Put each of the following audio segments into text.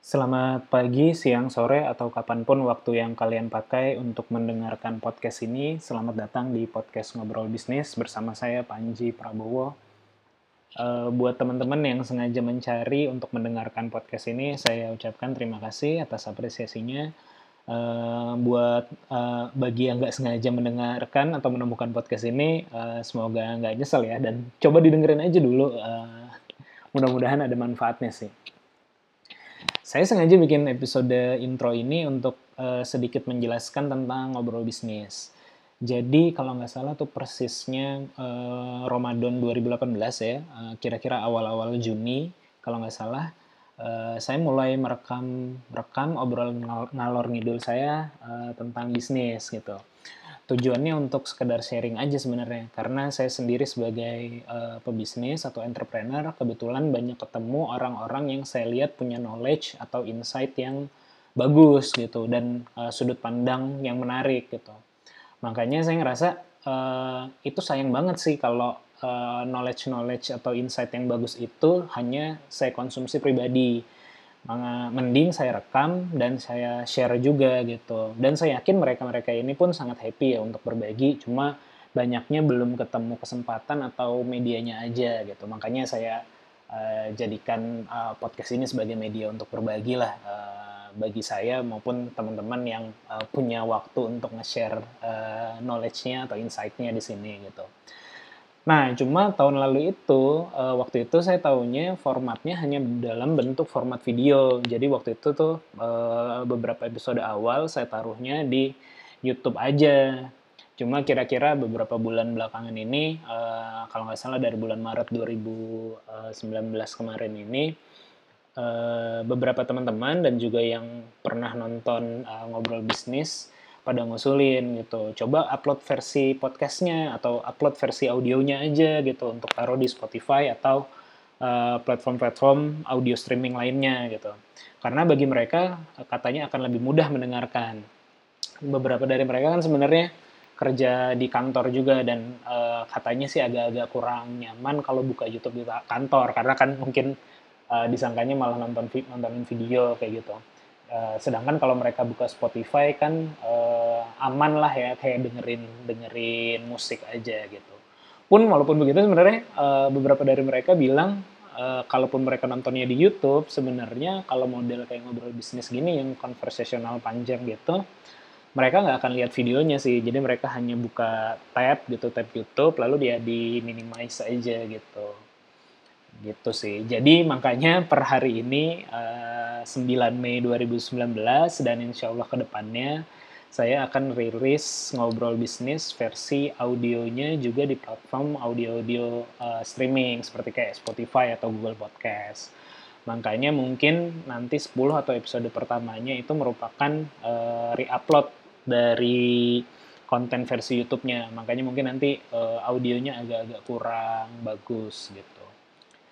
Selamat pagi, siang, sore, atau kapan pun waktu yang kalian pakai untuk mendengarkan podcast ini. Selamat datang di podcast Ngobrol Bisnis bersama saya Panji Prabowo. Uh, buat teman-teman yang sengaja mencari untuk mendengarkan podcast ini, saya ucapkan terima kasih atas apresiasinya. Uh, buat uh, bagi yang nggak sengaja mendengarkan atau menemukan podcast ini, uh, semoga nggak nyesel ya dan coba didengerin aja dulu. Uh, mudah-mudahan ada manfaatnya sih. Saya sengaja bikin episode intro ini untuk uh, sedikit menjelaskan tentang ngobrol bisnis. Jadi kalau nggak salah tuh persisnya uh, Ramadan 2018 ya, uh, kira-kira awal-awal Juni kalau nggak salah, uh, saya mulai merekam rekam obrolan ngalor ngidul saya uh, tentang bisnis gitu tujuannya untuk sekedar sharing aja sebenarnya. Karena saya sendiri sebagai uh, pebisnis atau entrepreneur kebetulan banyak ketemu orang-orang yang saya lihat punya knowledge atau insight yang bagus gitu dan uh, sudut pandang yang menarik gitu. Makanya saya ngerasa uh, itu sayang banget sih kalau uh, knowledge knowledge atau insight yang bagus itu hanya saya konsumsi pribadi mending saya rekam dan saya share juga gitu. Dan saya yakin mereka-mereka ini pun sangat happy ya untuk berbagi. Cuma banyaknya belum ketemu kesempatan atau medianya aja gitu. Makanya saya uh, jadikan uh, podcast ini sebagai media untuk berbagi lah uh, bagi saya maupun teman-teman yang uh, punya waktu untuk nge-share uh, knowledge-nya atau insight-nya di sini gitu. Nah, cuma tahun lalu itu, uh, waktu itu saya tahunya formatnya hanya dalam bentuk format video. Jadi waktu itu tuh uh, beberapa episode awal saya taruhnya di YouTube aja. Cuma kira-kira beberapa bulan belakangan ini, uh, kalau nggak salah dari bulan Maret 2019 kemarin ini, uh, beberapa teman-teman dan juga yang pernah nonton uh, ngobrol bisnis pada ngusulin gitu. Coba upload versi podcastnya atau upload versi audionya aja gitu untuk taruh di Spotify atau eh, platform-platform uh, audio streaming lainnya gitu. Karena bagi mereka katanya akan lebih mudah mendengarkan. Beberapa dari mereka kan sebenarnya kerja di kantor juga dan uh, katanya sih agak-agak kurang nyaman kalau buka YouTube di kantor karena kan mungkin uh, disangkanya malah nonton nontonin video kayak gitu. Uh, sedangkan kalau mereka buka Spotify kan uh, aman lah ya kayak dengerin dengerin musik aja gitu. Pun walaupun begitu sebenarnya uh, beberapa dari mereka bilang uh, kalaupun mereka nontonnya di YouTube sebenarnya kalau model kayak ngobrol bisnis gini yang konversasional panjang gitu mereka nggak akan lihat videonya sih. Jadi mereka hanya buka tab gitu tab YouTube lalu dia di minimize aja gitu. Gitu sih. Jadi makanya per hari ini uh, 9 Mei 2019 dan insya Allah ke depannya saya akan rilis ngobrol bisnis versi audionya juga di platform audio-audio uh, streaming seperti kayak Spotify atau Google Podcast. Makanya mungkin nanti 10 atau episode pertamanya itu merupakan uh, re-upload dari konten versi YouTube-nya. Makanya mungkin nanti uh, audionya agak-agak kurang bagus gitu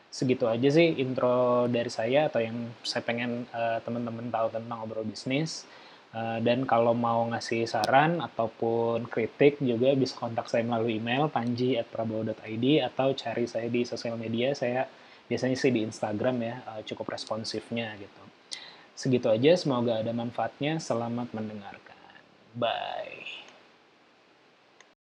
segitu aja sih intro dari saya atau yang saya pengen uh, teman-teman tahu tentang obrol bisnis. Uh, dan kalau mau ngasih saran ataupun kritik juga bisa kontak saya melalui email panji@prabowo.id atau cari saya di sosial media. Saya biasanya sih di Instagram ya, uh, cukup responsifnya gitu. Segitu aja, semoga ada manfaatnya. Selamat mendengarkan. Bye.